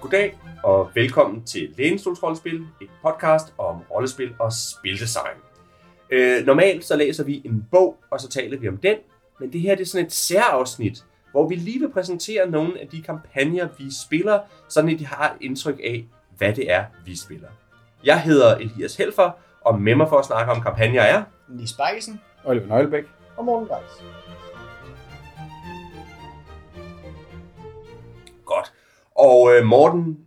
Goddag og velkommen til Lænestols Rollespil, et podcast om rollespil og spildesign. Øh, normalt så læser vi en bog, og så taler vi om den, men det her det er sådan et særafsnit, hvor vi lige vil præsentere nogle af de kampagner, vi spiller, sådan at de har et indtryk af, hvad det er, vi spiller. Jeg hedder Elias Helfer, og med mig for at snakke om kampagner er... Nis Bakkesen Oliver Nøglebæk. og Morten. Godt. Og øh, Morten,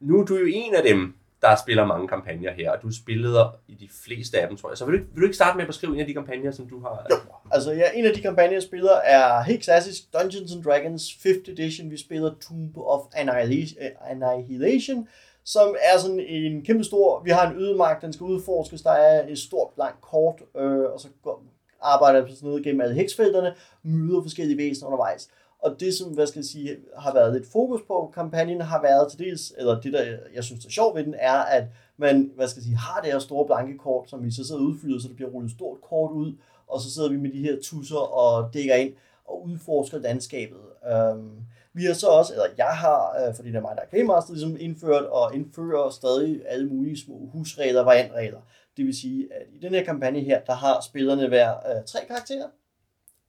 nu er du jo en af dem, der spiller mange kampagner her, og du spillede i de fleste af dem, tror jeg. Så vil du, vil du ikke starte med at beskrive en af de kampagner, som du har? Jo, altså ja, en af de kampagner, jeg spiller, er helt klassisk Dungeons and Dragons 5th edition. Vi spiller Tomb of Annihilation, eh, som er sådan en kæmpe stor, vi har en ødemark, den skal udforskes, der er et stort blankt kort, øh, og så går, arbejder vi på sådan noget gennem alle heksfelterne, møder forskellige væsener undervejs. Og det, som hvad skal jeg sige, har været lidt fokus på kampagnen, har været til dels, eller det, der jeg synes er sjovt ved den, er, at man hvad skal jeg sige, har det her store blanke kort, som vi så sidder og udfylder, så der bliver rullet et stort kort ud, og så sidder vi med de her tusser og dækker ind og udforsker landskabet. Øhm, vi har så også, eller jeg har, øh, fordi det er mig, der er Game Master, ligesom indført og indfører stadig alle mulige små husregler, og variantregler. Det vil sige, at i den her kampagne her, der har spillerne hver øh, tre karakterer.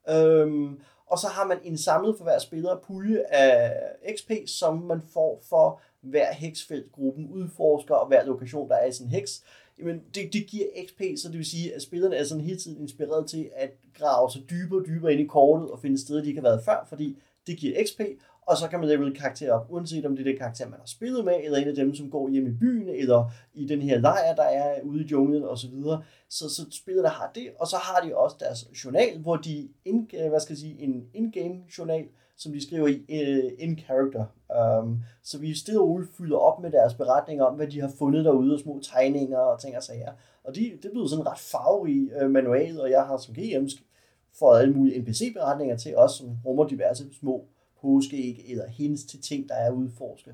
Øhm, og så har man en samlet for hver spiller pulje af XP, som man får for hver heksfelt gruppen udforsker, og hver lokation, der er i sin en heks. Jamen, det, det giver XP, så det vil sige, at spillerne er sådan hele tiden inspireret til at grave sig dybere og dybere ind i kortet og finde steder, de ikke har været før, fordi det giver XP, og så kan man level karakter op, uanset om det er den karakter, man har spillet med, eller en af dem, som går hjem i byen, eller i den her lejr, der er ude i junglen osv. Så, så så spillerne har det, og så har de også deres journal, hvor de, in, øh, hvad skal jeg sige, en in-game journal, som de skriver i øh, in character. Um, så vi stille og roligt fylder op med deres beretninger om, hvad de har fundet derude, og små tegninger og ting og sager. Og de, det bliver sådan ret farverig uh, manual, og jeg har som GM fået alle mulige NPC-beretninger til os, som rummer diverse små påskeæg eller hints til ting, der er udforsket.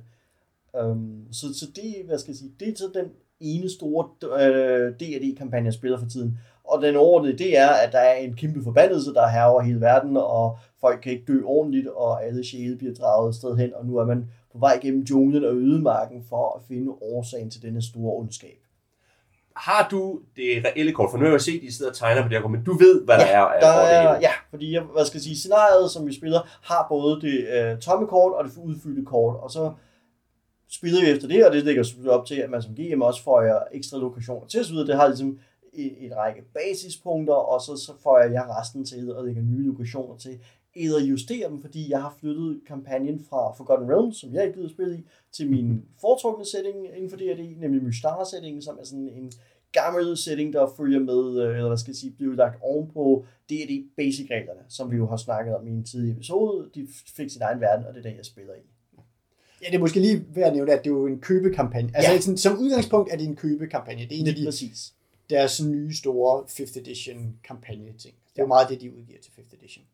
Um, så, så det, hvad skal jeg sige, det er så den ene store øh, D&D-kampagne, jeg spiller for tiden. Og den overordnede, det er, at der er en kæmpe forbandelse, der er over hele verden, og folk kan ikke dø ordentligt, og alle sjæle bliver draget et sted hen, og nu er man på vej gennem junglen og ødemarken for at finde årsagen til denne store ondskab. Har du det reelle kort? For nu har jeg jo set, at I sidder og tegner på det her kort, men du ved, hvad der er af der er, ja, fordi jeg, hvad skal jeg sige, scenariet, som vi spiller, har både det øh, tomme kort og det udfyldte kort, og så spiller vi efter det, og det lægger selvfølgelig op til, at man som GM også får jer ekstra lokationer til osv. Det har ligesom et række basispunkter, og så, så får jeg jer resten til og lægger nye lokationer til, eller justere dem, fordi jeg har flyttet kampagnen fra Forgotten Realms, som jeg ikke gider spille i, til min foretrukne setting inden for D&D, nemlig Mystara-settingen, som er sådan en gammel setting, der følger med, øh, eller hvad skal jeg sige, bliver lagt ovenpå D&D basic-reglerne, som vi jo har snakket om i en tidligere episode. De fik sin egen verden, og det er den, jeg spiller i. Ja, det er måske lige værd at nævne, at det er jo en købekampagne. Altså, Ja. sådan, som udgangspunkt er det en købekampagne. Det er en af de, præcis. deres nye store 5th edition kampagne ting. Det er jo meget det, de udgiver til 5th edition.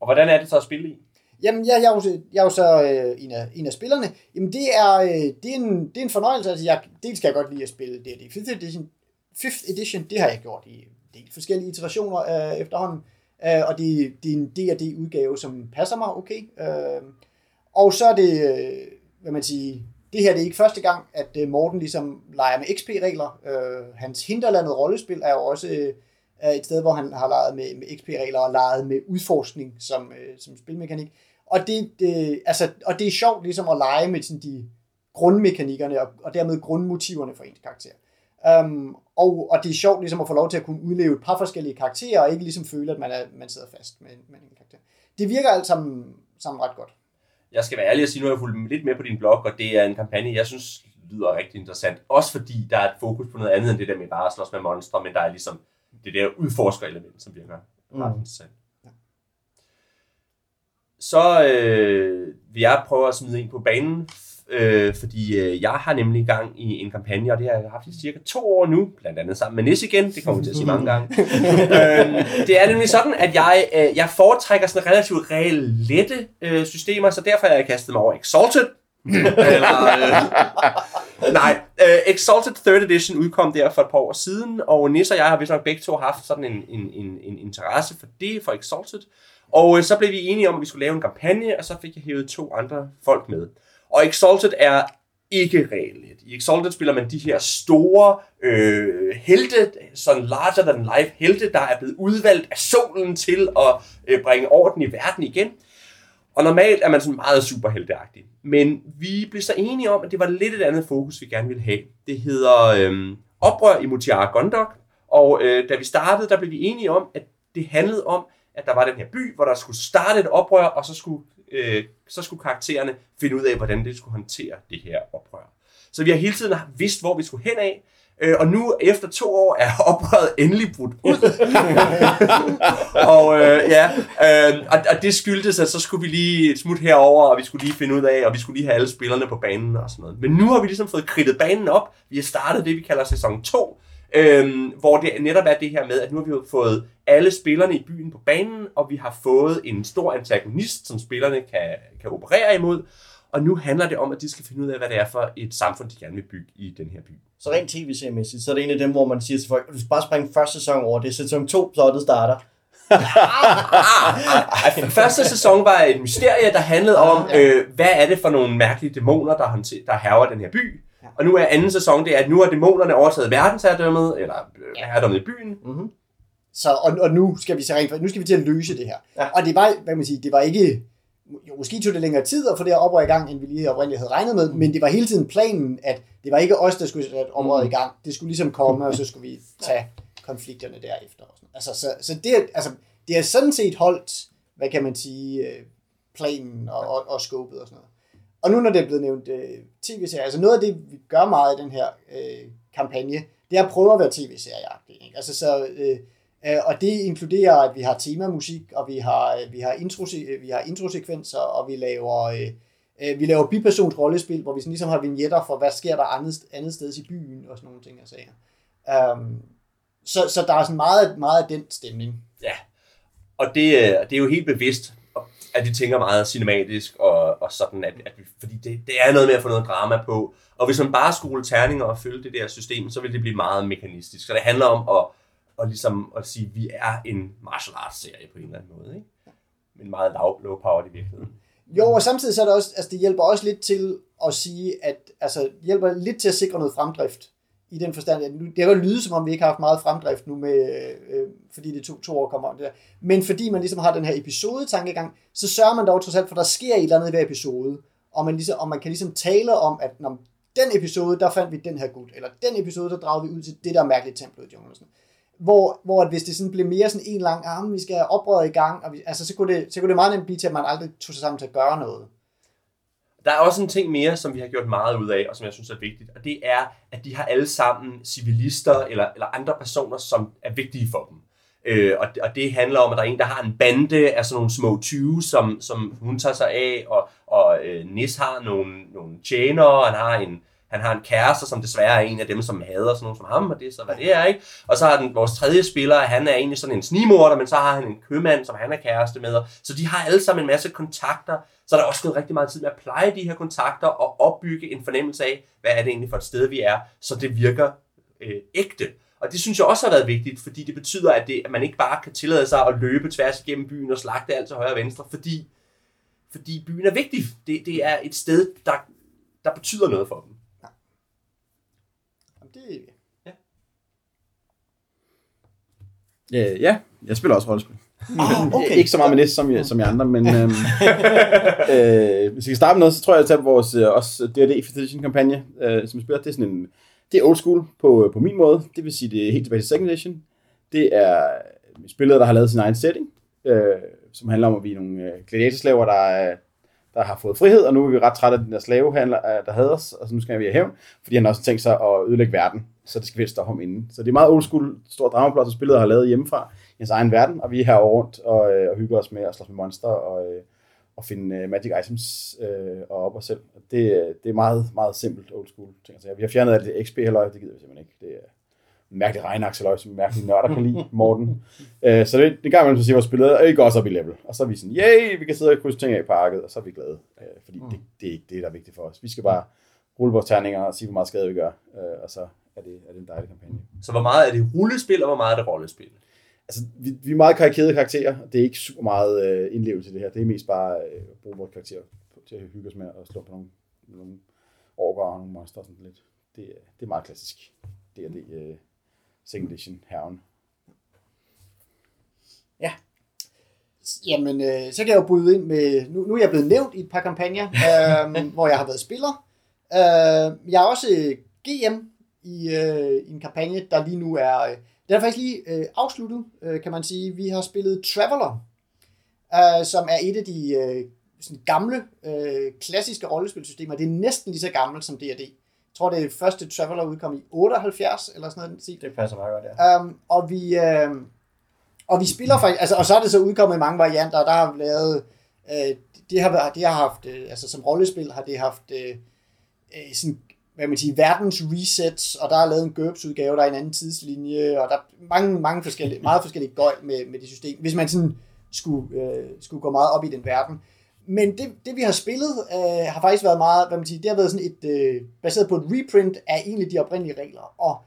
Og hvordan er det så at spille i? Jamen, jeg, jeg, er, jo, jeg er jo så øh, en, af, en af spillerne. Jamen, det er, øh, det er, en, det er en fornøjelse. Altså, jeg, dels kan jeg godt lide at spille det. 5th edition, 5th edition, det har jeg gjort i en del forskellige iterationer øh, efterhånden. Øh, og det, det er en D&D-udgave, som passer mig okay. Øh, og så er det, øh, hvad man siger, det her det er ikke første gang, at øh, Morten ligesom leger med XP-regler. Øh, hans Hinterlandet rollespil er jo også øh, er et sted, hvor han har leget med, med XP-regler og leget med udforskning som, øh, som spilmekanik. Og det, det, altså, og det er sjovt ligesom at lege med sådan de grundmekanikkerne og, og dermed grundmotiverne for ens karakter. Um, og, og det er sjovt ligesom at få lov til at kunne udleve et par forskellige karakterer, og ikke ligesom føle, at man, er, man sidder fast med, med en karakter. Det virker alt sammen, sammen ret godt. Jeg skal være ærlig og sige, nu har jeg fulgt lidt med på din blog, og det er en kampagne, jeg synes lyder rigtig interessant. Også fordi der er et fokus på noget andet end det der med bare at slås med monstre, men der er ligesom det der udforsker-element, som virker ret Mm. interessant. Så øh, vil jeg prøve at smide en på banen, øh, fordi øh, jeg har nemlig gang i en kampagne, og det har jeg haft i cirka to år nu, blandt andet sammen med Nis igen, det kommer vi til at sige mange gange. øh, det er nemlig sådan, at jeg, øh, jeg foretrækker sådan relativt reelle lette øh, systemer, så derfor har jeg kastet mig over Exalted. Eller, øh, nej, Uh, Exalted 3rd Edition udkom der for et par år siden, og Nis og jeg har vist nok begge to haft sådan en, en, en, en interesse for det, for Exalted. Og uh, så blev vi enige om, at vi skulle lave en kampagne, og så fik jeg hævet to andre folk med. Og Exalted er ikke reelt. I Exalted spiller man de her store øh, helte, sådan larger than life helte, der er blevet udvalgt af solen til at øh, bringe orden i verden igen. Og normalt er man sådan meget superhelteagtig. Men vi blev så enige om, at det var lidt et andet fokus, vi gerne ville have. Det hedder øh, Oprør i Mutiara Gondok. Og øh, da vi startede, der blev vi enige om, at det handlede om, at der var den her by, hvor der skulle starte et oprør, og så skulle, øh, så skulle karaktererne finde ud af, hvordan det skulle håndtere det her oprør. Så vi har hele tiden vidst, hvor vi skulle hen af, Øh, og nu, efter to år, er oprøret endelig brudt ud. og øh, ja, øh, og, og det skyldtes, at så skulle vi lige et smut herover, og vi skulle lige finde ud af, og vi skulle lige have alle spillerne på banen og sådan noget. Men nu har vi ligesom fået kridtet banen op. Vi har startet det, vi kalder sæson 2, øh, hvor det netop er det her med, at nu har vi fået alle spillerne i byen på banen, og vi har fået en stor antagonist, som spillerne kan, kan operere imod. Og nu handler det om, at de skal finde ud af, hvad det er for et samfund, de gerne vil bygge i den her by. Så rent tv-seriemæssigt, så er det en af dem, hvor man siger til folk, du skal bare springe første sæson over, det er sæson 2, så det starter. første sæson var et mysterie, der handlede om, øh, hvad er det for nogle mærkelige dæmoner, der, håndter, der herrer den her by. Og nu er anden sæson, det er, at nu er dæmonerne overtaget verdensherredømmet, eller øh, herredømmet i byen. Mm-hmm. Så, og, og nu skal vi så rent, nu skal vi til at løse det her. Ja. Og det var, hvad man sige, det var ikke, jo, måske tog det længere tid at få det her oprør i gang, end vi lige oprindeligt havde regnet med, men det var hele tiden planen, at det var ikke os, der skulle sætte oprøret i gang. Det skulle ligesom komme, og så skulle vi tage konflikterne derefter. Og sådan. Altså, så, så det, altså, det er sådan set holdt, hvad kan man sige, øh, planen og, og, og scopet og sådan noget. Og nu når det er blevet nævnt øh, tv-serier, altså noget af det, vi gør meget i den her øh, kampagne, det er at prøve at være tv-serieagtig. Altså så, øh, Øh, og det inkluderer, at vi har temamusik, og vi har, øh, vi har, intro, øh, vi har introsekvenser, og vi laver, vi laver bipersons rollespil, hvor vi sådan ligesom har vignetter for, hvad sker der andet, andet sted i byen, og sådan nogle ting, jeg sagde. Um, øhm, så, så der er sådan meget, meget af den stemning. Ja, Og det, det er jo helt bevidst, at vi tænker meget cinematisk, og, og sådan, at, at vi, fordi det, det er noget med at få noget drama på. Og hvis man bare skulle terninger og følge det der system, så vil det blive meget mekanistisk. Så det handler om at, og ligesom at sige, at vi er en martial arts serie på en eller anden måde. Ikke? Men meget low, low power i virkeligheden. Jo, og samtidig så er det også, altså det hjælper også lidt til at sige, at, altså hjælper lidt til at sikre noget fremdrift. I den forstand, at nu, det har jo lyde som om, vi ikke har haft meget fremdrift nu, med, øh, fordi det to, to år kommer om det der. Men fordi man ligesom har den her episode-tankegang, så sørger man dog trods alt, for der sker et eller andet i hver episode. Og man, ligesom, og man kan ligesom tale om, at når den episode, der fandt vi den her gut, eller den episode, der dragede vi ud til det der mærkelige tempel i junglen. Sådan. Hvor, hvor at hvis det sådan blev mere sådan en lang arm, vi skal have oprøret i gang, og vi, altså, så, kunne det, så kunne det meget nemt blive til, at man aldrig tog sig sammen til at gøre noget. Der er også en ting mere, som vi har gjort meget ud af, og som jeg synes er vigtigt, og det er, at de har alle sammen civilister eller, eller andre personer, som er vigtige for dem. Øh, og, det- og det handler om, at der er en, der har en bande af sådan nogle små 20, som, som hun tager sig af, og, og øh, Nis har nogle, nogle tjenere, og han har en, han har en kæreste, som desværre er en af dem, som hader sådan nogen som ham, og det er så, hvad det er, ikke? Og så har den, vores tredje spiller, han er egentlig sådan en snimorder, men så har han en købmand, som han er kæreste med, så de har alle sammen en masse kontakter, så der er også gået rigtig meget tid med at pleje de her kontakter og opbygge en fornemmelse af, hvad er det egentlig for et sted, vi er, så det virker øh, ægte. Og det synes jeg også har været vigtigt, fordi det betyder, at, det, at man ikke bare kan tillade sig at løbe tværs igennem byen og slagte alt til højre og venstre, fordi, fordi byen er vigtig. Det, det er et sted, der, der betyder noget for dem. Jamen, det, Ja, ja, jeg spiller også rollespil. Ah, okay. Ikke så meget med næste som, jeg- som jeg andre, men øhm, øh, hvis vi skal starte med noget, så tror jeg, at tage vores øh, også D&D 5th edition kampagne, øh, som vi spiller, det er sådan en, det er old school på, på min måde, det vil sige, det er helt tilbage til second edition. Det er spillere, der har lavet sin egen setting, øh, som handler om, at vi er nogle øh, gladiatorslaver, der, er- der har fået frihed, og nu er vi ret trætte af den der slavehandler, øh, der havde os, og så nu skal vi have hævn, fordi han har også tænkt sig at ødelægge verden, så det skal stoppe ham inden. Så det er meget old school, stor dramaplot, som spillet har lavet hjemmefra, i hans egen verden, og vi er her rundt og, øh, og hygger os med at slås med monster og, øh, og finde øh, magic items øh, og op os selv. Og det, øh, det er meget, meget simpelt old school ting. Altså, vi har fjernet alt det XP halløj, det gider vi simpelthen ikke. Det er mærkelig regnakseløj, som mærkelige nørder kan lide, Morten. øh, så det, det gang imellem, så siger vores spillere, at I går også op i level. Og så er vi sådan, yay, vi kan sidde og krydse ting af på arket, og så er vi glade. Øh, fordi det, det er ikke det, der er vigtigt for os. Vi skal bare rulle vores terninger og sige, hvor meget skade vi gør. Øh, og så er det, er det en dejlig kampagne. Så hvor meget er det rullespil, og hvor meget er det rollespil? Altså, vi, vi er meget karikerede karakterer. Det er ikke super meget øh, indlevelse i det her. Det er mest bare øh, at bruge vores karakterer til at hygge os med og slå på nogle nogle orker og nogle monster og sådan lidt. Det, er- det er meget klassisk. Det er det uh, second edition herren. Jamen, øh, så kan jeg jo bryde ind med... Nu, nu er jeg blevet nævnt i et par kampagner, øh, hvor jeg har været spiller. Øh, jeg er også øh, GM i, øh, i en kampagne, der lige nu er... Øh, den er faktisk lige øh, afsluttet, øh, kan man sige. Vi har spillet Traveller, øh, som er et af de øh, sådan gamle, øh, klassiske rollespilsystemer. Det er næsten lige så gammelt som D&D. Jeg tror, det første Traveller udkom i 78, eller sådan noget. Sig. Det passer meget godt, ja. Um, og vi øh, og vi spiller faktisk, altså, og så er det så udkommet i mange varianter, og der har lavet, øh, det har, det har haft, øh, altså som rollespil har det haft øh, øh, sådan, hvad man siger, verdens resets, og der er lavet en GURPS udgave, der er en anden tidslinje, og der er mange, mange forskellige, meget forskellige gøj med, med det system, hvis man sådan skulle, øh, skulle gå meget op i den verden. Men det, det vi har spillet, øh, har faktisk været meget, hvad man siger, det har været sådan et, øh, baseret på et reprint af egentlig de oprindelige regler, og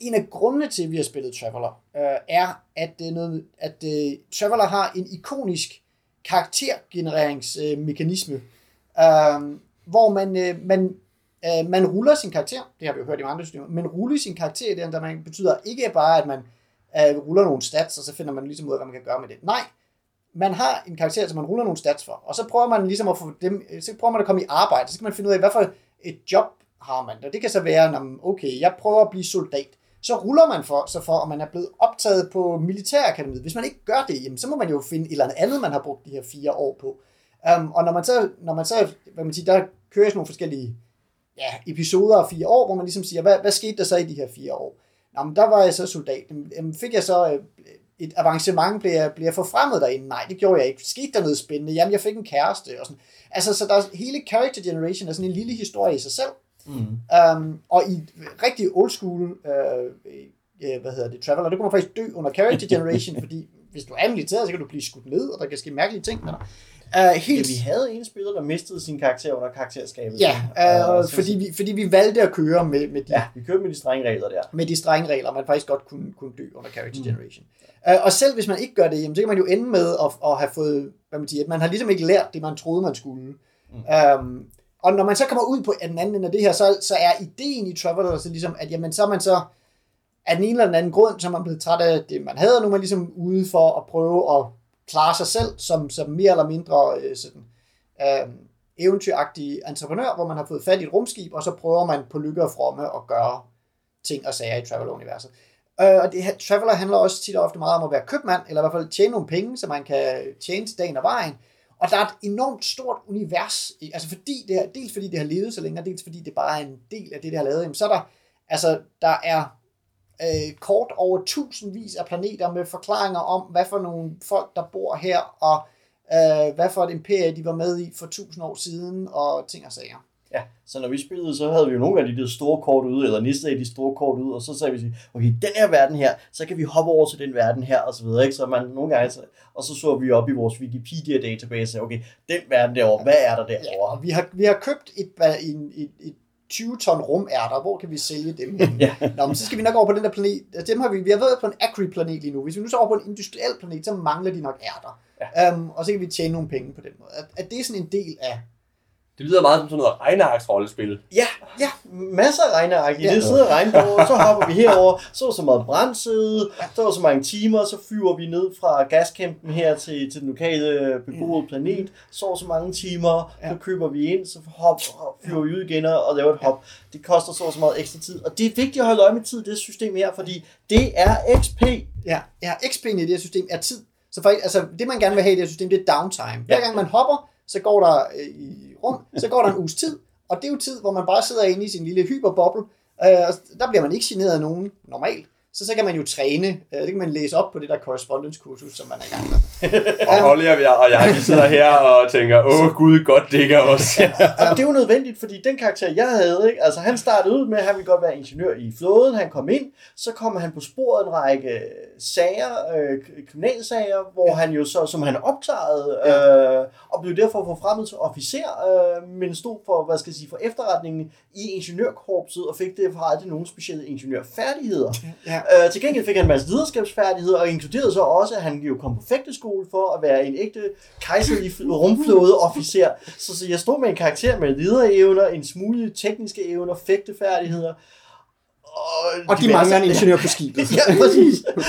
en af grundene til, at vi har spillet Traveller, øh, er, at, det er noget, at øh, Traveller har en ikonisk karaktergenereringsmekanisme, øh, øh hvor man, øh, man, øh, man ruller sin karakter, det har vi jo hørt i andre systemer, men rulle sin karakter, det der man betyder ikke bare, at man øh, ruller nogle stats, og så finder man ligesom ud af, hvad man kan gøre med det. Nej, man har en karakter, som man ruller nogle stats for, og så prøver man ligesom at få dem, øh, så prøver man at komme i arbejde, så skal man finde ud af, hvad for et job har man. Og det kan så være, når man, okay, jeg prøver at blive soldat. Så ruller man for, så for, om man er blevet optaget på militærakademiet. Hvis man ikke gør det, jamen, så må man jo finde et eller andet, man har brugt de her fire år på. Um, og når man så, når man så hvad man siger, der kører sådan nogle forskellige ja, episoder af fire år, hvor man ligesom siger, hvad, hvad skete der så i de her fire år? Nå, men der var jeg så soldat. Jamen, fik jeg så øh, et avancement, blev jeg, blev jeg forfremmet derinde? Nej, det gjorde jeg ikke. Skete der noget spændende? Jamen, jeg fik en kæreste og sådan. Altså, så der er, hele character generation er sådan en lille historie i sig selv. Mm. Um, og i rigtig old school, øh, øh, hvad hedder det, Traveller, der kunne man faktisk dø under character generation, fordi hvis du er i militæret, så kan du blive skudt ned, og der kan ske mærkelige ting med dig. Uh, Ja, helt, vi havde en spiller, der mistede sin karakter under karakterskabet. ja, uh, fordi, vi, fordi vi valgte at køre med, med, de, Ja, vi kørte med de strenge regler der. med de strenge regler, man faktisk godt kunne, kunne dø under character generation. Uh, og selv hvis man ikke gør det, jamen, så kan man jo ende med at, at have fået, hvad man siger, at man har ligesom ikke lært det, man troede, man skulle. Mm. Um, og når man så kommer ud på den anden ende af det her, så, så er ideen i Traveller så ligesom, at jamen, så er man så af den ene eller den anden grund, så er man blevet træt af det, man havde, og nu er man ligesom ude for at prøve at klarer sig selv som, som mere eller mindre øh, sådan, øh, eventyragtig entreprenør, hvor man har fået fat i et rumskib, og så prøver man på lykke og fromme at gøre ting og sager i travel-universet. Øh, og det, her- handler også tit og ofte meget om at være købmand, eller i hvert fald tjene nogle penge, så man kan tjene til dagen og vejen. Og der er et enormt stort univers, altså fordi det er, dels fordi det har levet så længe, og dels fordi det bare er en del af det, det har lavet, jamen så er der, altså der er øh, kort over tusindvis af planeter med forklaringer om, hvad for nogle folk, der bor her, og øh, hvad for et imperie, de var med i for tusind år siden, og ting og sager. Ja, så når vi spillede, så havde vi jo nogle af de der store kort ude, eller nistede af de store kort ud, og så sagde vi, okay, den her verden her, så kan vi hoppe over til den verden her, og så videre, ikke? Så man nogle gange, så, og så så vi op i vores Wikipedia-database, okay, den verden derovre, hvad er der Ja, derovre? og vi har, vi har købt et, ba- en, et, et 20 ton rumærter, hvor kan vi sælge dem hen? Ja. Nå, men så skal vi nok over på den der planet. Altså, Dem har vi, vi har været på en agri-planet lige nu. Hvis vi nu så over på en industriel planet, så mangler de nok ærter. Ja. Um, og så kan vi tjene nogle penge på den måde. At, at det er sådan en del af... Det lyder meget som sådan noget regnarksrollespil. Ja, ja, Masser af regneark i Ja. det, sidder på, så hopper vi herover, så er så meget brændsæde, så er der så mange timer, så flyver vi ned fra gaskæmpen her til, til den lokale beboede planet, så er så mange timer, så køber vi ind, så hop, hop, flyver vi ud igen og laver et hop. Det koster så så meget ekstra tid, og det er vigtigt at holde øje med tid i det system her, fordi det er XP. ja, ja XP'en i det her system er tid. Så faktisk, altså, det man gerne vil have i det her system, det er downtime. Hver gang man hopper, så går der øh, i rum, så går der en uges tid, og det er jo tid, hvor man bare sidder inde i sin lille hyperboble, øh, og der bliver man ikke generet af nogen normalt. Så så kan man jo træne, øh, det kan man læse op på det der correspondence-kursus, som man er i gang med. Og Holly og jeg, og jeg sidder her og tænker, åh gud, godt det ikke er os. Og det er jo nødvendigt, fordi den karakter, jeg havde, ikke? altså han startede ud med, at han ville godt være ingeniør i flåden, han kom ind, så kom han på sporet en række sager, øh, kriminalsager, hvor han jo så, som han opklarede, øh, og blev derfor forfremmet til officer, øh, men stod for, hvad skal jeg sige, for efterretningen i ingeniørkorpset, og fik derfor aldrig nogen specielle ingeniørfærdigheder. Ja. Ja. Øh, til gengæld fik han en masse lederskabsfærdigheder, og inkluderede så også, at han jo kom på fægteskole for at være en ægte kejserlig rumflådeofficer. Så, så jeg stod med en karakter med lederevner, en smule tekniske evner, fægtefærdigheder. Og, Og de diverse- mangler en ingeniør på skibet. Ja, præcis. Gud.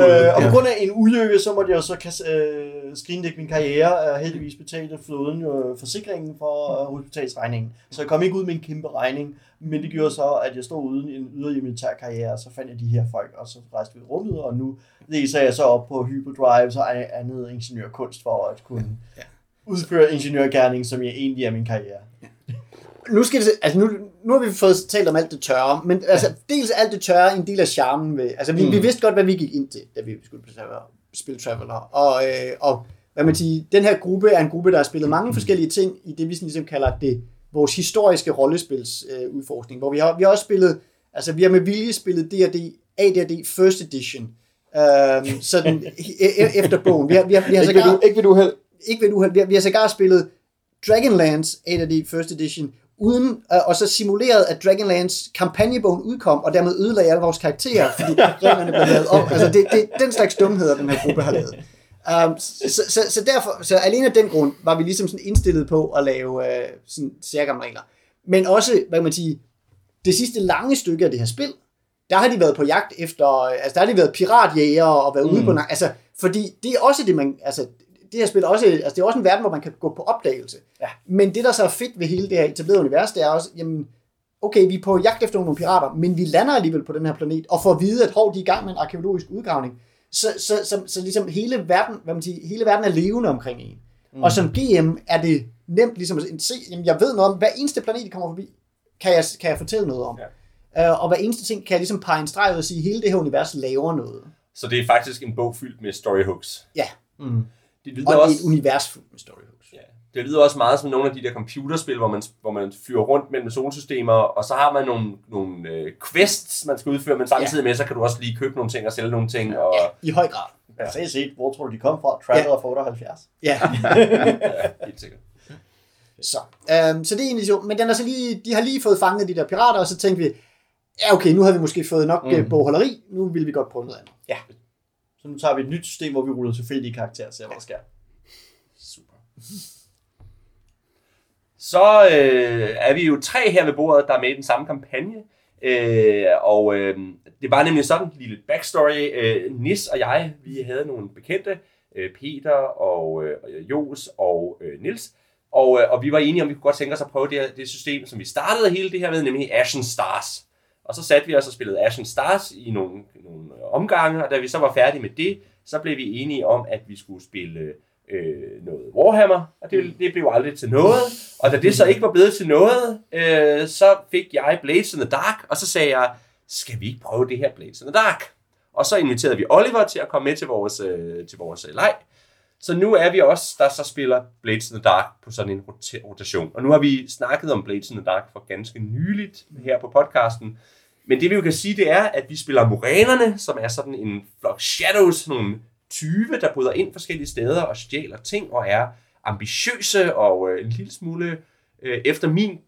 øh, og på Ja. grund af en ulykke, så måtte jeg jo så kas- øh, skrinlægge min karriere, og heldigvis betalte flåden jo forsikringen for øh, hospitalsregningen. Så jeg kom ikke ud med en kæmpe regning, men det gjorde så, at jeg stod uden en yderligere militær karriere, så fandt jeg de her folk, og så rejste vi rummet, og nu læser jeg så op på hyperdrives og andet ingeniørkunst for at kunne Ja. udføre ingeniørgærning, som jeg egentlig er min karriere. nu skal det, altså nu, nu har vi fået talt om alt det tørre, men altså, dels er alt det tørre en del af charmen ved, altså vi, mm. vi vidste godt, hvad vi gik ind til, da vi skulle spille Traveler, og, øh, og hvad man siger, den her gruppe er en gruppe, der har spillet mange forskellige ting i det, vi sådan ligesom kalder det, vores historiske rollespils øh, udforskning, hvor vi har, vi har også spillet, altså vi har med vilje spillet D&D, AD&D First Edition, øh, sådan e- e- efter bogen. Vi har, vi har, vi har Ikke ved sågar- du, ikke ved du held. ikke ved du, vi har, vi har sågar spillet Dragonlance 8D First Edition, uden, øh, og så simuleret, at Dragonlance kampagnebogen udkom, og dermed ødelagde alle vores karakterer, fordi reglerne blev lavet om. Altså, det, det, den slags dumheder, den her gruppe har lavet. Um, så, så, så, derfor, så alene af den grund var vi ligesom sådan indstillet på at lave uh, sådan særgamle regler. Men også, hvad kan man sige, det sidste lange stykke af det her spil, der har de været på jagt efter, altså der har de været piratjæger og været mm. ude på, na- altså, fordi det er også det, man, altså, det her spil også, altså det er også en verden, hvor man kan gå på opdagelse. Ja. Men det, der så er fedt ved hele det her etablerede univers, det er også, jamen, okay, vi er på jagt efter nogle pirater, men vi lander alligevel på den her planet, og får at vide, at hov, de er i gang med en arkeologisk udgravning. Så, så, så, så ligesom hele verden, hvad man siger, hele verden er levende omkring en. Mm. Og som GM er det nemt ligesom at se, jamen, jeg ved noget om, hver eneste planet, de kommer forbi, kan jeg, kan jeg fortælle noget om. Ja. Uh, og hver eneste ting kan jeg ligesom pege en streg ud og sige, hele det her univers laver noget. Så det er faktisk en bog fyldt med storyhooks. Ja, Mm. Det lyder og det er også, et univers fuldt med storyhooks. ja, det lyder også meget som nogle af de der computerspil, hvor man, hvor man flyver rundt mellem solsystemer, og så har man nogle, nogle øh, quests, man skal udføre, men samtidig med, så kan du også lige købe nogle ting og sælge nogle ting. Og, I høj grad. Ja. Så set, hvor tror du, de kom fra? Traveler for 78. Ja. ja, helt sikkert. Så, øhm, så det er egentlig sjovt. Men den er så lige, de har lige fået fanget de der pirater, og så tænkte vi, ja okay, nu har vi måske fået nok mm. bogholderi, nu vil vi godt prøve noget andet. Så nu tager vi et nyt system, hvor vi ruller tilfældige karakterer og ser, hvad der sker. Super. Så øh, er vi jo tre her ved bordet, der er med i den samme kampagne. Øh, og øh, det var nemlig sådan en lille backstory. Øh, Nis og jeg, vi havde nogle bekendte, øh, Peter og øh, Jos og øh, Nils. Og, øh, og vi var enige om, vi kunne godt tænke os at prøve det, her, det system, som vi startede hele det her med, nemlig Ashen Stars. Og så satte vi os og spillede Ashen Stars i nogle, nogle omgange, og da vi så var færdige med det, så blev vi enige om, at vi skulle spille øh, noget Warhammer, og det, det blev aldrig til noget. Og da det så ikke var blevet til noget, øh, så fik jeg Blades in the Dark, og så sagde jeg, skal vi ikke prøve det her Blades in the Dark? Og så inviterede vi Oliver til at komme med til vores, øh, til vores øh, leg. Så nu er vi også, der så spiller Blades in the Dark på sådan en rota- rotation. Og nu har vi snakket om Blades in the Dark for ganske nyligt her på podcasten. Men det vi jo kan sige, det er, at vi spiller Moranerne, som er sådan en flok shadows, nogle tyve, der bryder ind forskellige steder og stjæler ting og er ambitiøse og øh, en lille smule øh, efter min...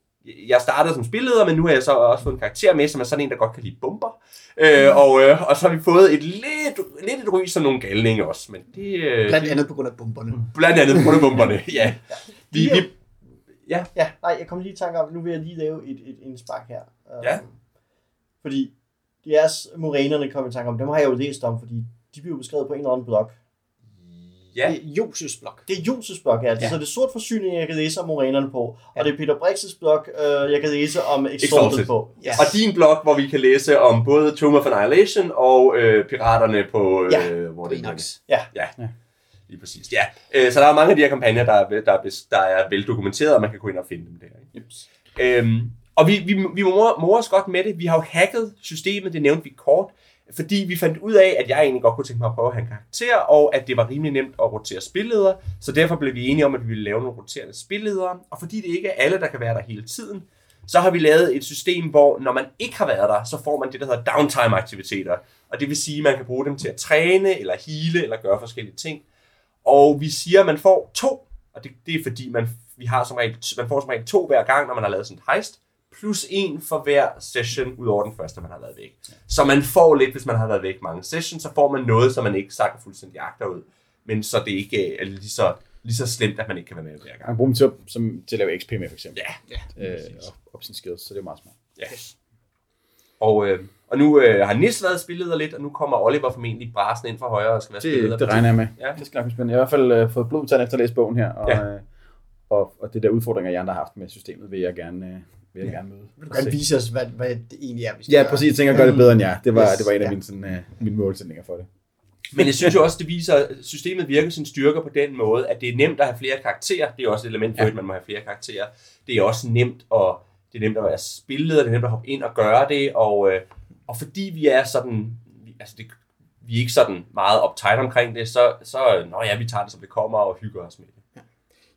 Jeg startede som spilleder, men nu har jeg så også fået en karakter med, som er sådan en, der godt kan lide bomber. Øh, og, øh, og så har vi fået et lidt, lidt et ry som nogle galninge også. Men det, øh, Blandt andet på grund af bomberne. blandt andet på grund af bomberne, ja. Vi, vi, Ja, nej, jeg kom lige i tanke om, nu vil jeg lige lave et, et indspark her. Ja. Fordi deres morænerne kom i tanke om, dem har jeg jo læst om, fordi de bliver beskrevet på en eller anden blog. ja, Det er Joses blok. Det er Joses blog, ja. Ja. ja. Så det er sort forsyning, jeg kan læse om morænerne på. Og det er Peter Brix's blog, øh, jeg kan læse om Exalted, på. Ja. Og din blog, hvor vi kan læse om både Tomb of Annihilation og øh, piraterne på... Øh, Ja, hvor det Grinox. Ja, lige præcis. Ja. Øh, så der er mange af de her kampagner, der er, der er, der er veldokumenteret, og man kan gå ind og finde dem der. Ikke? Jeps. Øhm, og vi, vi, vi morer, morer os godt med det. Vi har jo hacket systemet, det nævnte vi kort, fordi vi fandt ud af, at jeg egentlig godt kunne tænke mig at prøve at have en karakter, og at det var rimelig nemt at rotere spilleder, Så derfor blev vi enige om, at vi ville lave nogle roterende spilleder, Og fordi det ikke er alle, der kan være der hele tiden, så har vi lavet et system, hvor når man ikke har været der, så får man det, der hedder downtime-aktiviteter. Og det vil sige, at man kan bruge dem til at træne, eller hele, eller gøre forskellige ting. Og vi siger, at man får to, og det, det er fordi, man, vi har som regel, man får som regel to hver gang, når man har lavet sådan et heist, plus en for hver session, ud over den første, man har været væk. Så man får lidt, hvis man har været væk mange sessions, så får man noget, som man ikke sakker fuldstændig agter ud. Men så det ikke er lige så, lige så slemt, at man ikke kan være med hver gang. Man kan bruge dem til at, som, til at lave XP med, for eksempel. Ja, ja. Øh, op, op sine skills, så det er meget smart. ja. Og, øh, og nu øh, har Nis været spillet lidt, og nu kommer Oliver formentlig brasen ind fra højre og skal være spillet. Det, det regner jeg med. Ja. Det skal nok blive spændende. Jeg har i hvert fald øh, fået blod til efter at læse bogen her, og, Ja. øh, og, og det der udfordringer, jeg andre har haft med systemet, vil jeg gerne, øh, vil jeg gerne møde. Vil du gerne vise os, hvad, hvad det egentlig er, vi skal Ja, præcis. Jeg tænker at gøre det bedre end jer. Det var, Yes, det var en af ja. mine, sådan, øh, mine målsætninger for det. Men jeg synes jo også, det viser, at systemet virker sin styrker på den måde, at det er nemt at have flere karakterer. Det er også et element for, Ja. at man må have flere karakterer. Det er også nemt at, det er nemt at være spilleder, det er nemt at hoppe ind og gøre det, og, øh, og fordi vi er sådan, vi- altså det, vi er ikke sådan meget uptight omkring det, så, så nå ja, vi tager det, som det kommer, og hygger os med det.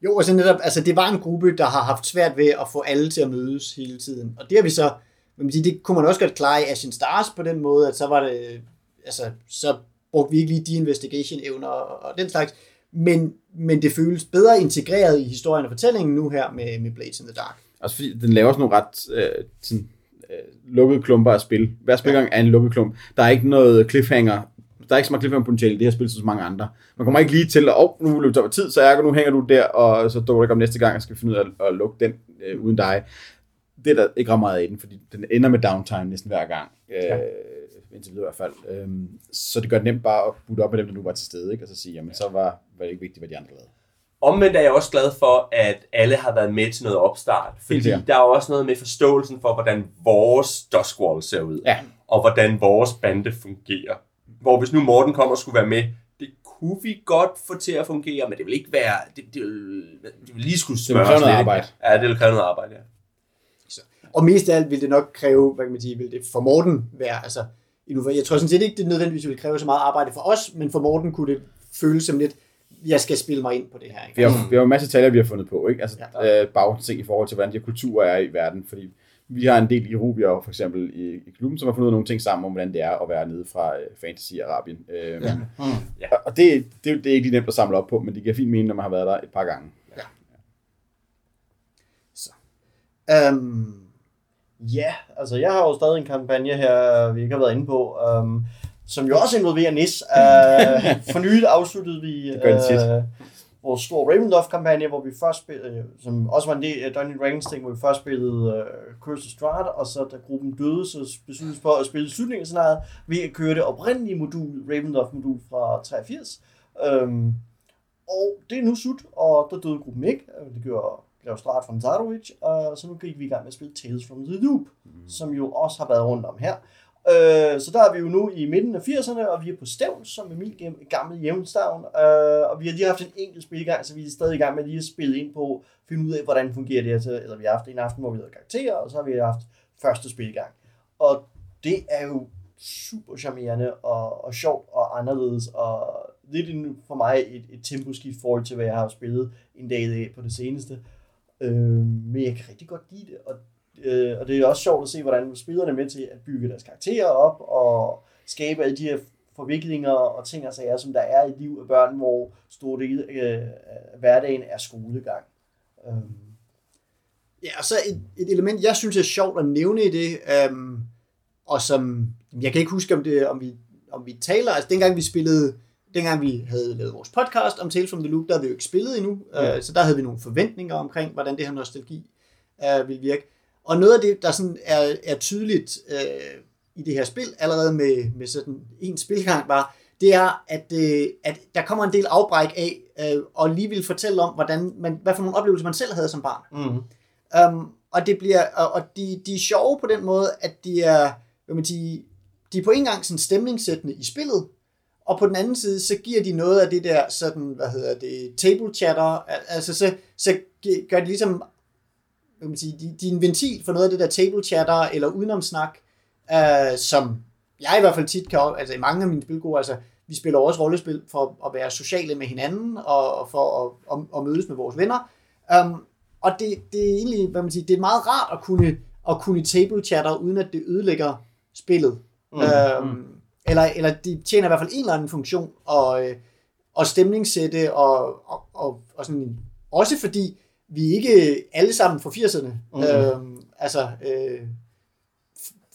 Jo, og så netop, altså det var en gruppe, der har haft svært ved at få alle til at mødes hele tiden. Og det har vi så, man siger, det kunne man også godt klare i Ashen Stars på den måde, at så var det, altså så brugte vi ikke lige de investigation evner og, og den slags. Men, men det føles bedre integreret i historien og fortællingen nu her med, med Blades in the Dark. Også fordi den laver sådan nogle ret øh, sådan, øh, lukkede klumper af spil. Hver spilgang er en lukket klump. Der er ikke noget cliffhanger. Der er ikke så meget cliffhanger potentiale i det her spil, som så mange andre. Man kommer ikke lige til, at oh, nu løber der tid, så er nu hænger du der, og så dukker du ikke om næste gang, og skal finde ud af at, at lukke den øh, uden dig. Det er der ikke ret meget af den, fordi den ender med downtime næsten hver gang. Øh, ja. Indtil videre i hvert fald. Øhm, så det gør det nemt bare at putte op med dem, der nu var til stede, ikke? og så sige, jamen så var, var det ikke vigtigt, hvad de andre lavede. Omvendt er jeg også glad for, at alle har været med til noget opstart. Fordi der er også noget med forståelsen for, hvordan vores Duskwall ser ud. Ja. Og hvordan vores bande fungerer. Hvor hvis nu Morten kommer og skulle være med, det kunne vi godt få til at fungere, men det vil ikke være... Det, det, vil, det vil lige skulle Det vil kræve noget lidt. arbejde. Ja, det vil kræve noget arbejde, ja. Og mest af alt vil det nok kræve, hvad kan man sige, vil det for Morten være, altså, jeg tror sådan set ikke, det nødvendigvis vil kræve så meget arbejde for os, men for Morten kunne det føles som lidt, jeg skal spille mig ind på det her. Ikke? Vi har, vi har jo en masse taler, vi har fundet på, ikke? Altså ja. øh, bagting i forhold til, hvordan de her kulturer er i verden, fordi vi har en del i Rubia, for eksempel i, i klubben, som har fundet ud af nogle ting sammen om, hvordan det er at være nede fra øh, Fantasy-Arabien. Øh, ja. Ja. Og det, det, er det er ikke lige nemt at samle op på, men det giver fint mening, når man har været der et par gange. Um, Ja, altså jeg har jo stadig en kampagne her, vi ikke har været inde på, um, som jo også involverer NIS. Uh, for nylig afsluttede vi Det gør det tit. uh, vores store Ravenloft-kampagne, hvor vi først spillede, som også var en del af Dungeons Dragons ting, hvor vi først spillede uh, Curse of Strahd, og så da gruppen døde, så besluttede vi for at spille slutningen af scenariet ved at køre det oprindelige modul, Ravenloft-modul fra 83. Um, og det er nu slut, og der døde gruppen ikke. Øh, Det gjorde Grev Strahd fra Nazarovich, og så nu gik vi i gang med at spille Tales from the Loop, mm. som jo også har været rundt om her. Øh, så der er vi jo nu i midten af 80'erne, og vi er på Stævn, som er min gamle jævnstavn, øh, og vi har lige haft en enkelt spilgang, så vi er stadig i gang med lige at spille ind på, finde ud af, hvordan fungerer det her, eller vi har haft en aften, hvor vi havde karakterer, og så har vi haft første spil i gang. Og det er jo super charmerende og, og sjovt og anderledes, og lidt en, for mig et, et temposkift forhold til, hvad jeg har spillet en dag i dag på det seneste. Øh, men jeg kan rigtig godt lide det, og, øh, og det er også sjovt at se, hvordan spillerne er med til at bygge deres karakterer op, og skabe alle de her forviklinger og ting og sager, som der er i liv af børn, hvor store dele øh, af hverdagen er skolegang. Øh, Ja, og så et, et element, jeg synes er sjovt at nævne i det, øhm, og som, jeg kan ikke huske, om, det, om, vi, om vi taler, altså dengang vi spillede, dengang vi havde lavet vores podcast om Tales from the Loop, der havde vi jo ikke spillet endnu, Ja. øh, så der havde vi nogle forventninger omkring, hvordan det her nostalgi øh, ville virke. Og noget af det, der sådan er, er tydeligt øh, i det her spil, allerede med, med sådan en spilgang bare, det er, at, øh, at der kommer en del afbræk af, øh, og lige vil fortælle om, hvordan man, hvad for nogle oplevelser man selv havde som barn. mm. Um, og det bliver, og, og de, de er sjove på den måde, at de er, hvad man sige, de er på en gang sådan stemningssættende i spillet, og på den anden side, så giver de noget af det der sådan, hvad hedder det, table chatter, al- altså så, så gør de ligesom, hvad man sige, de, de er en ventil for noget af det der table chatter, eller udenomsnak, uh, som jeg i hvert fald tit kan, altså i mange af mine spilgrupper, altså vi spiller også rollespil for at være sociale med hinanden, og, og for at, at, at mødes med vores venner, um, og det, det er egentlig, hvad man siger, det er meget rart at kunne, at kunne table chatter, uden at det ødelægger spillet. Mm. Øhm, eller, eller de tjener i hvert fald en eller anden funktion, og, øh, og stemningssætte, og, og, og, og sådan, også fordi, vi er ikke alle sammen fra 80'erne. Mhm. Øhm, altså, øh,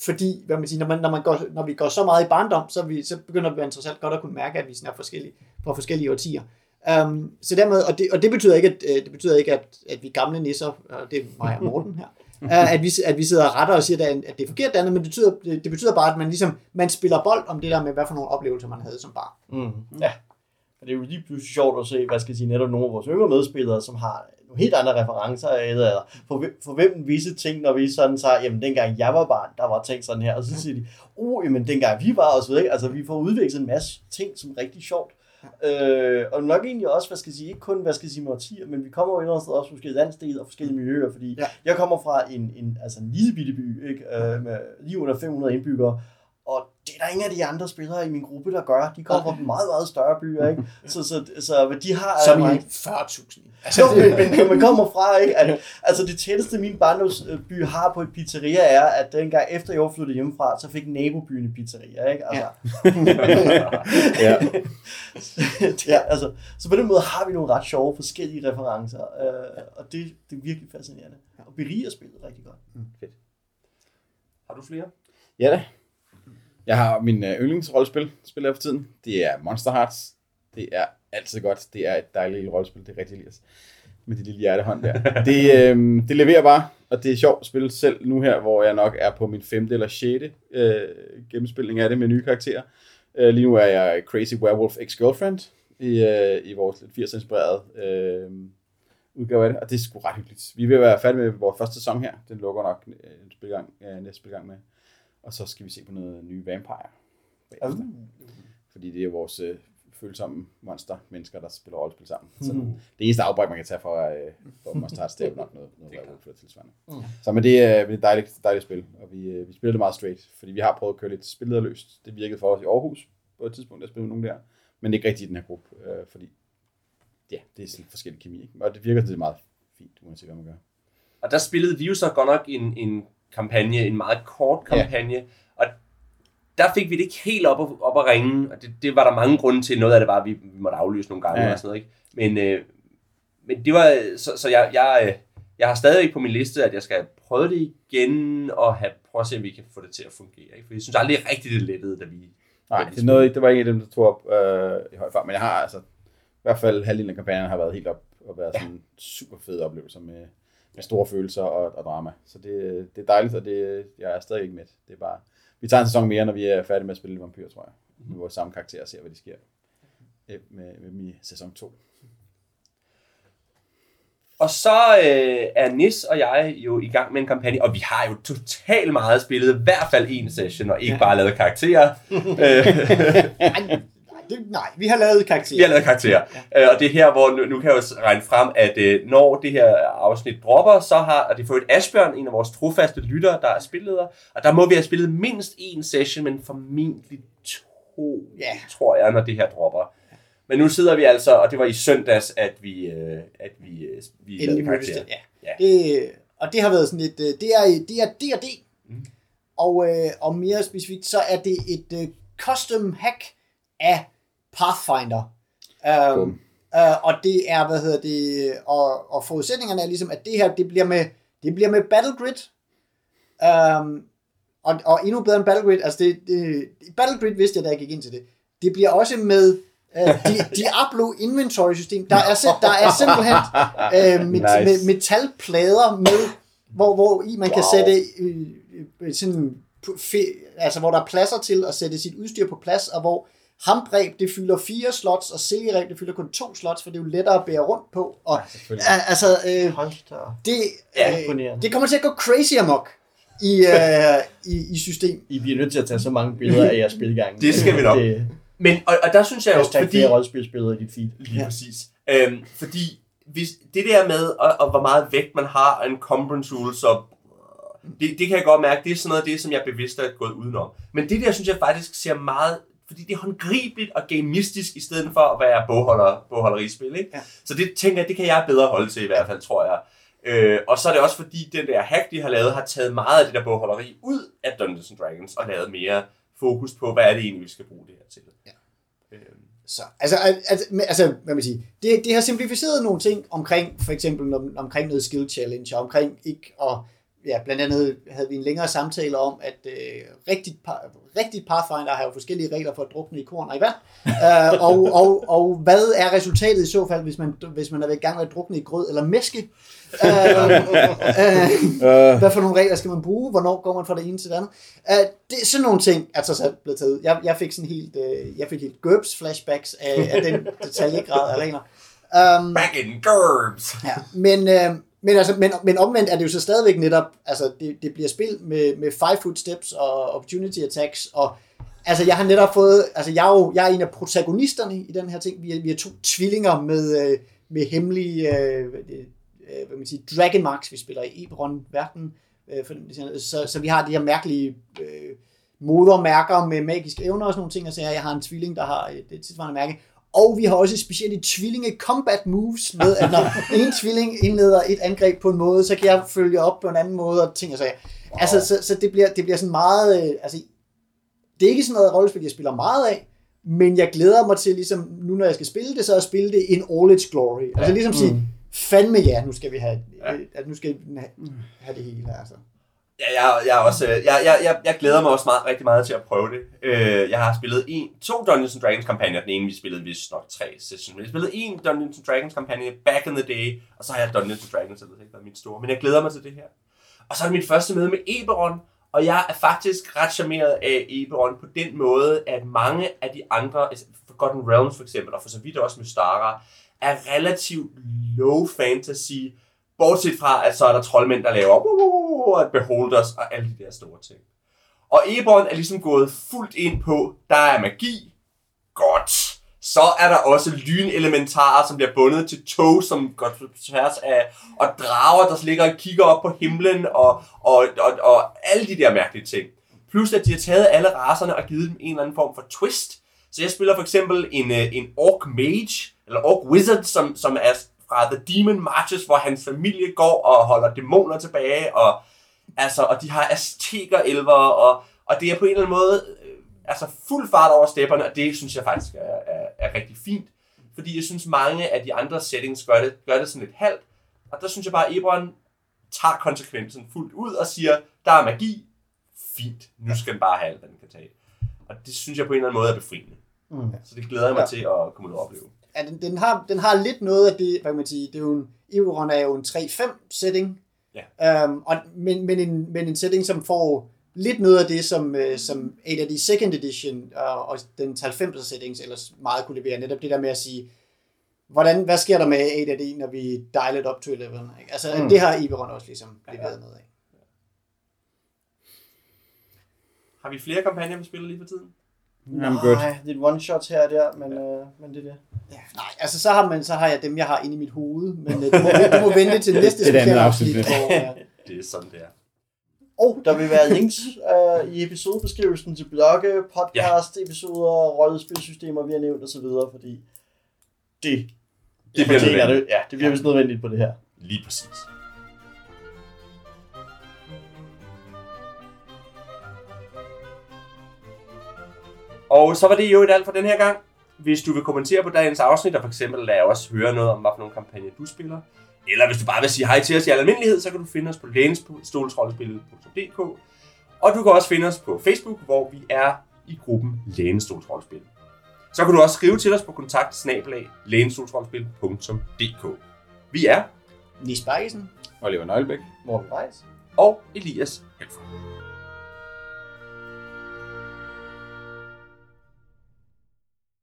fordi, hvad man siger, når, man, når, man går, når vi går så meget i barndom, så, vi, så begynder være interessant godt at kunne mærke, at vi sådan er forskellige, fra forskellige årtier. Um, så dermed, og det, og det betyder ikke, at, øh, det betyder ikke at, at vi gamle nisser, og det er mig og Morten her, uh, at, vi, at vi sidder og retter og siger, at det er- er forkert det andet, men det betyder, det, det betyder bare, at man ligesom, man spiller bold om det der med, hvad for nogle oplevelser man havde som barn. Mm. Ja. Og det er jo lige pludselig sjovt at se, hvad skal jeg sige, netop nogle af vores yngre medspillere, som har nogle helt andre referencer, eller for, for hvem visse ting, når vi sådan så, jamen dengang jeg var barn, der var ting sådan her, og så siger de, oh, jamen dengang vi var, og så videre, altså vi får udviklet en masse ting, som er rigtig sjovt. Øh, og nok egentlig også, hvad skal jeg sige, ikke kun, hvad skal jeg sige, årtier, men vi kommer jo et eller andet sted også forskellige landsdele og forskellige miljøer, fordi Ja. jeg kommer fra en, en, altså en lille bitte by, ikke? Øh, med lige under 500 indbyggere, det er der ingen af de andre spillere i min gruppe, der gør. De kommer fra meget, meget større byer, ikke? Så, så, så hvad de har... Som i meget- 40.000. Altså, jo, men, men man kommer fra, ikke? At, altså det tætteste min barndomsby har på et pizzeria er, at dengang efter jeg flyttede hjemmefra, så fik nabobyen et pizzeria, ikke? Altså, Ja. ja, altså, så på den måde har vi nogle ret sjove forskellige referencer, øh, og det, det er virkelig fascinerende. Og beriger spillet rigtig godt. Har du flere? Ja da. Jeg har min øh, yndlingsrollespil, spiller jeg for tiden. Det er Monster Hearts. Det er altid godt. Det er et dejligt lille rollespil. Det er rigtig Elias. Med det lille hjertehånd der. Det, øh, det leverer bare, og det er sjovt at spille selv nu her, hvor jeg nok er på min femte eller sjette øh, gennemspilning af det med nye karakterer. Øh, lige nu er jeg Crazy Werewolf Ex-Girlfriend i, øh, i vores lidt 80'er-inspirerede øh, udgave af det, og det er sgu ret hyggeligt. Vi er ved at være færdige med vores første sæson her. Den lukker nok øh, spilgang, øh, næste spilgang med. Og så skal vi se på noget nye Vampire. bagefter. Fordi det er vores øh, følsomme monster, mennesker, der spiller rollespil sammen. Så det eneste afbræk, man kan tage for, øh, for Monster Hearts, det er jo nok noget, noget werewolf eller tilsvarende. Mm. Så men det er, det er et dejligt, dejligt spil, og vi, øh, vi spiller det meget straight, fordi vi har prøvet at køre lidt spillederløst. Det virkede for os i Aarhus på et tidspunkt, at spille med nogen der, men ikke rigtigt i den her gruppe, øh, fordi ja, det er sådan forskellig kemi, ikke? og det virker til meget fint, uanset hvad man gør. Og der spillede vi jo så godt nok en, en kampagne, en meget kort kampagne, ja. og der fik vi det ikke helt op, at- op at ringe, og det, det var der mange grunde til. Noget af det var, at vi, vi måtte aflyse nogle gange Ja. ja. og sådan noget. Ikke? Men, øh, men det var, så, så jeg, jeg, øh, jeg har stadig på min liste, at jeg skal prøve det igen, og have, prøve at se, om vi kan få det til at fungere. Ikke? For jeg synes aldrig rigtigt, det lettede, da vi... Nej, det, noget, det var ikke en af dem, der tog op øh, i høj fart, men jeg har altså, i hvert fald halvdelen af kampagnen har været helt op, og været sådan en super fed oplevelse med, med store følelser og, og drama. Så det, det er dejligt, og det, jeg er stadig ikke med. Det er bare, vi tager en sæson mere, når vi er færdige med at spille Vampyr, tror jeg. Med vores samme karakter og ser, hvad de sker øh, med, med i sæson 2. Og så øh, er Nis og jeg jo i gang med en kampagne, og vi har jo totalt meget spillet, i hvert fald en session, og ikke bare lavet karakterer. øh, det, nej, vi har lavet karakterer. Vi har lavet karakterer. Ja. Og det er her, hvor nu, nu kan jeg jo regne frem, at øh, når det her afsnit dropper, så har og det et Asbjørn, en af vores trofaste lyttere, der er spilleder. Og der må vi have spillet mindst en session, men formentlig to, Ja. tror jeg, når det her dropper. Men nu sidder vi altså, og det var i søndags, at vi, øh, at vi, øh, vi lavede Endelig karakterer. det, ja. Ja. Det, og det har været sådan et, øh, det er, det er D&D, Mm. og, øh, og mere specifikt, så er det et øh, custom hack af Pathfinder. Um, Bum. uh, og det er, hvad hedder det, og, og forudsætningerne er ligesom, at det her, det bliver med, det bliver med Battle Grid. Um, og, og endnu bedre end Battle Grid, altså det, det, Battle Grid vidste jeg, da jeg gik ind til det. Det bliver også med uh, Di- Diablo inventory system. Der er, sim- der er simpelthen øh, met, Nice. med, metalplader med, hvor, hvor i man kan Wow. sætte øh, øh, sådan, fe- altså hvor der er pladser til at sætte sit udstyr på plads, og hvor hambreb det fylder fire slots, og silkereb det fylder kun to slots, for det er jo lettere at bære rundt på. Og, øh, altså, øh, det, Ja, øh, det kommer til at gå crazy amok i, øh, i, i system. I bliver nødt til at tage så mange billeder af jeres spilgang. Det skal vi nok. Det, Men, og, og der synes jeg jo, hashtag fordi... flere rollespilsbilleder i dit feed. Lige ja. præcis. Øhm, fordi hvis, det der med, og, og hvor meget vægt man har af en encumbrance rules, og det, det kan jeg godt mærke, det er sådan noget af det, som jeg bevidst er gået udenom. Men det der, synes jeg faktisk ser meget, fordi det er håndgribeligt og gamistisk, i stedet for at være bogholder, bogholderispil, ikke? Ja. Så det tænker jeg, det kan jeg bedre holde til i hvert fald, tror jeg. Øh, og så er det også fordi, den der hack, de har lavet, har taget meget af det der bogholderi ud af Dungeons and Dragons, og lavet mere fokus på, hvad er det egentlig, vi skal bruge det her til. Ja. Øh, Så, altså, al- altså, altså, hvad man sige, det, det har simplificeret nogle ting omkring, for eksempel om, omkring noget skill challenge, og omkring ikke at, ja, blandt andet havde vi en længere samtale om, at øh, rigtigt, par, rigtigt Pathfinder har jo forskellige regler for at drukne i korn og i vand, øh, og, og, og hvad er resultatet i så fald, hvis man, hvis man er i gang med at drukne i grød eller mæske? Øh, øh, Øh, hvad for nogle regler skal man bruge? Hvornår går man fra det ene til det andet? Uh, det er sådan nogle ting, er trods alt blevet taget ud. Jeg, jeg fik sådan helt, uh, jeg fik helt GURPS flashbacks af, af den detaljegrad af regler. Um, Back in GURBS! ja, men, uh, men, altså, men, men omvendt er det jo så stadigvæk netop, altså det, det bliver spil med, med five foot steps og opportunity attacks, og altså jeg har netop fået, altså jeg er jo jeg er en af protagonisterne i den her ting. Vi er, vi er to tvillinger med, øh, med hemmelige, øh, hvad øh, hvad man siger, dragon marks, vi spiller i Eberron-verden, øh, for, så, så vi har de her mærkelige øh, modermærker med magiske evner og sådan nogle ting, og så jeg har en tvilling, der har et, et tilsvarende mærke, og vi har også specielle tvillinge combat moves med, at når en tvilling indleder et angreb på en måde, så kan jeg følge op på en anden måde og ting og sager. Wow. Altså, så, så det, bliver, det bliver sådan meget, øh, altså, det er ikke sådan noget rollespil, jeg spiller meget af, men jeg glæder mig til, ligesom, nu når jeg skal spille det, så at spille det in all its glory. Altså ligesom sige, fandme ja, nu skal vi have, Ja. ja. at nu skal vi have, have det hele. Altså. Ja, jeg, jeg, også, øh, jeg, jeg, jeg, jeg glæder mig også meget, rigtig meget til at prøve det. Øh, jeg har spillet en, to Dungeons and Dragons kampagner. Den ene, vi spillede vist nok tre sessions. Men jeg spillede en Dungeons and Dragons kampagne back in the day. Og så har jeg Dungeons and Dragons, så det ikke hvad mit store. Men jeg glæder mig til det her. Og så er det mit første møde med Eberron. Og jeg er faktisk ret charmeret af Eberron på den måde, at mange af de andre, altså Forgotten Realms for eksempel, og for så vidt også Mystara, er relativt low fantasy, bortset fra, at så er der troldmænd, der laver uh, beholders og alle de der store ting. Og Ebon er ligesom gået fuldt ind på, der er magi, godt. Så er der også lynelementarer, som bliver bundet til tog, som går tværs af, og drager, der ligger og kigger op på himlen, og, og, og, og alle de der mærkelige ting. Plus at de har taget alle racerne og givet dem en eller anden form for twist. Så jeg spiller for eksempel en, øh, en Orc Mage, eller Orc Wizard, som, som er fra The Demon Marches, hvor hans familie går og holder dæmoner tilbage, og, altså, og de har azteker elver, og, og det er på en eller anden måde øh, altså fuld fart over stepperne, og det synes jeg faktisk er, er, er rigtig fint. Fordi jeg synes, mange af de andre settings gør det, gør det sådan lidt halvt, og der synes jeg bare, at Ebron tager konsekvensen fuldt ud og siger, der er magi, fint, nu skal den bare have alt, hvad den kan tage. Og det synes jeg på en eller anden måde er befriende. Mm. Så det glæder jeg mig Ja. til at komme ud og opleve. Ja, den, den, har, den har lidt noget af det, hvad kan man sige, det er jo en, Eberron er jo en 3-5 setting, Ja. um, og, men, men, en, men en setting, som får lidt noget af det, som, øh, som AD Second Edition og, og den 90'er settings ellers meget kunne levere, netop det der med at sige, hvordan, hvad sker der med AD, når vi dial it up to 11? Ikke? Altså, Mm. det har Eberron også ligesom leveret noget af. Har vi flere kampagner, vi spiller lige for tiden? I'm good. Nej, det er et one-shot her og der, men, øh, men det er det. Ja, nej, altså så har, man, så har jeg dem, jeg har inde i mit hoved, men øh, du, må, du må vente til næste Det er det afsnit. hvor, øh, Det er sådan, det er. Og der vil være links øh, i episodebeskrivelsen til blogge, podcast, episoder, rollespilsystemer, vi har nævnt osv., fordi det, Det bliver fortjener nødvendigt. det. Ja, det bliver vist nødvendigt på det her. Lige præcis. Og så var det jo et alt for den her gang. Hvis du vil kommentere på dagens afsnit, og for eksempel lade os høre noget om, hvad for nogle kampagner du spiller, eller hvis du bare vil sige hej til os i al almindelighed, så kan du finde os på lænestolsrollespil.dk Og du kan også finde os på Facebook, hvor vi er i gruppen Lænestolsrollespil. Så kan du også skrive til os på kontakt snabelag Vi er Nis Bergesen. Oliver Nøglebæk. Morten Weiss. og Elias Helfer.